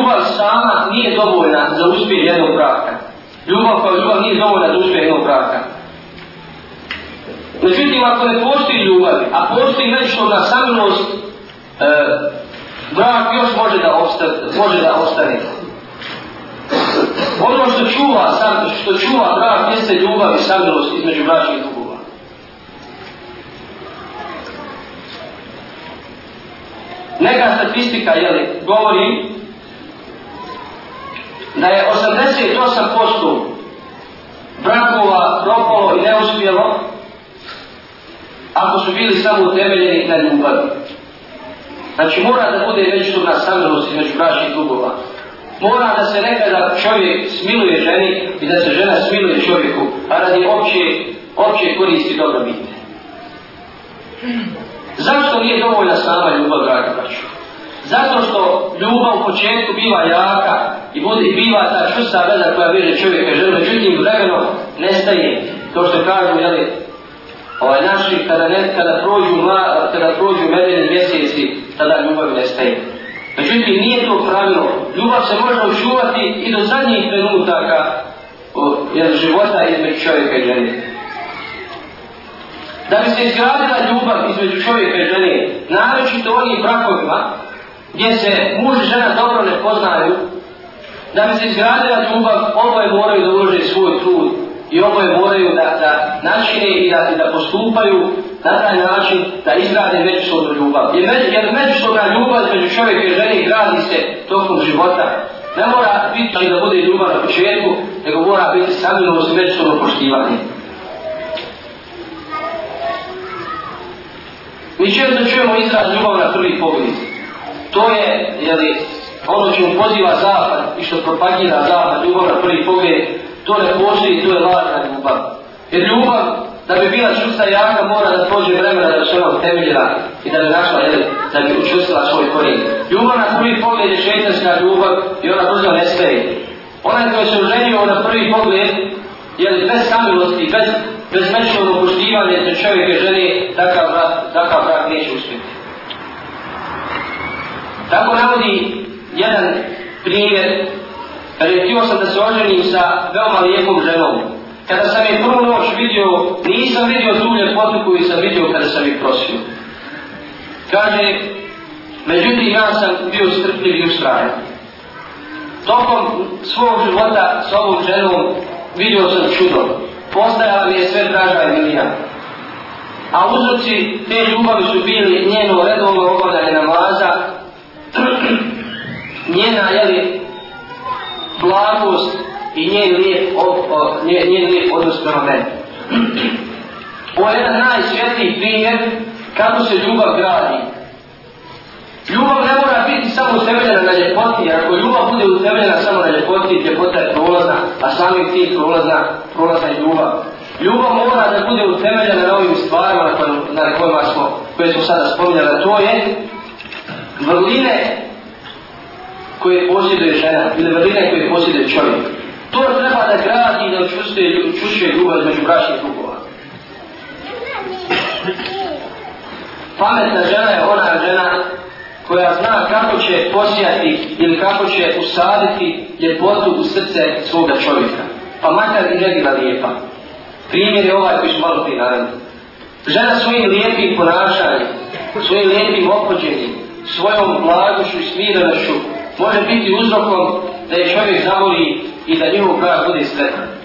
ljubav sama nije dovoljna za uspjeh jednog braka. Ljubav kao ljubav nije dovoljna za uspjeh jednog braka. Međutim, ako ne postoji ljubav, a postoji nešto na samilost, e, brak još može da, osta, može da ostane. Ono što čuva, sam, što čuva brak jeste ljubav i samilost između braćnih drugova. Neka statistika jeli, govori da je 88% brakova propalo i neuspjelo ako su bili samo utemeljeni na ljubavi. Znači mora da bude međusobna samilost i među bračnih dugova. Mora da se nekada čovjek smiluje ženi i da se žena smiluje čovjeku, a radi opće, opće koristi dobro biti. Zašto nije dovoljna sama ljubav, dragi braću? Zato što ljubav u početku biva jaka i bude biva ta čusta veza koja vire čovjeka žele, međutim vremeno nestaje. To što kažu, jel, ovaj naši, kada, ne, kada prođu, mla, kada prođu medeni mjeseci, tada ljubav nestaje. Međutim, nije to pravilo. Ljubav se može očuvati i do zadnjih trenutaka jel, života između čovjeka i žene. Da bi se izgradila ljubav između čovjeka i žene, naročito onim brakovima, gdje se muž i žena dobro ne poznaju, da bi se izgradila ljubav, oboje moraju da ulože svoj trud i oboje moraju da, da načine i da, da postupaju na taj način da izgrade međusobnu ljubav. Jer, među, jer međusobna ljubav među čovjeka i ženi gradi se tokom života. Ne mora biti ali da bude ljubav na početku, nego mora biti samilnost i međusobno poštivanje. Mi često čujemo izraz ljubav na prvi pogled to je, jeli, ono čemu poziva zapad i što propagira zapad, ljubav na prvi pogled, to ne postoji, to je lažna ljubav. Jer ljubav, da bi bila čusta i jaka, mora da prođe vremena da se ovog temeljira i da bi našla, jeli, da bi učustila svoj korijen. Ljubav na prvi pogled je šeitanska ljubav i ona brzo ne staje. Onaj koji se uženio na prvi pogled, jeli, bez samilosti, bez, bez mečnog opuštivanja, te čovjek je ženi, takav brak, takav brak neće uspjeti navodi jedan primjer kada je htio sam da se oženim sa veoma lijepom ženom. Kada sam je prvu noć vidio, nisam vidio tu ljepotu koju sam vidio kada sam ih prosio. Kaže, međutim ja sam bio strpljiv i ustrajan. Tokom svog života sa ovom ženom vidio sam čudo. Postajala mi je sve draža Emilija. A uzroci te ljubavi su bili njeno redovno obavljanje namaza njena jeli blagost i njen lijep, o, o, njen lijep odnos prema meni. Ovo je jedan najsvjetliji primjer kako se ljubav gradi. Ljubav ne mora biti samo utemeljena na ljepoti, jer ako ljubav bude utemeljena samo na ljepoti, ljepota je prolazna, a samim tim prolazna, prolazna je ljubav. Ljubav mora da bude utemeljena na ovim stvarima na kojima smo, koje smo sada spominjali, to je vrline koje posjeduje žena ili vrline koje posjeduje čovjek. To treba da gradi i da učustuje i učušuje ljubav među braća i drugova. Pametna žena je ona žena koja zna kako će posijati ili kako će usaditi ljepotu u srce svoga čovjeka. Pa makar i ne bila lijepa. Primjer je ovaj koji su malo prije naravno. Žena svojim lijepim ponašanjem, svojim lijepim opođenjem, svojom blagošću i smirenošću može biti uzrokom da je čovjek zavoli i da njegov kraj bude sretan.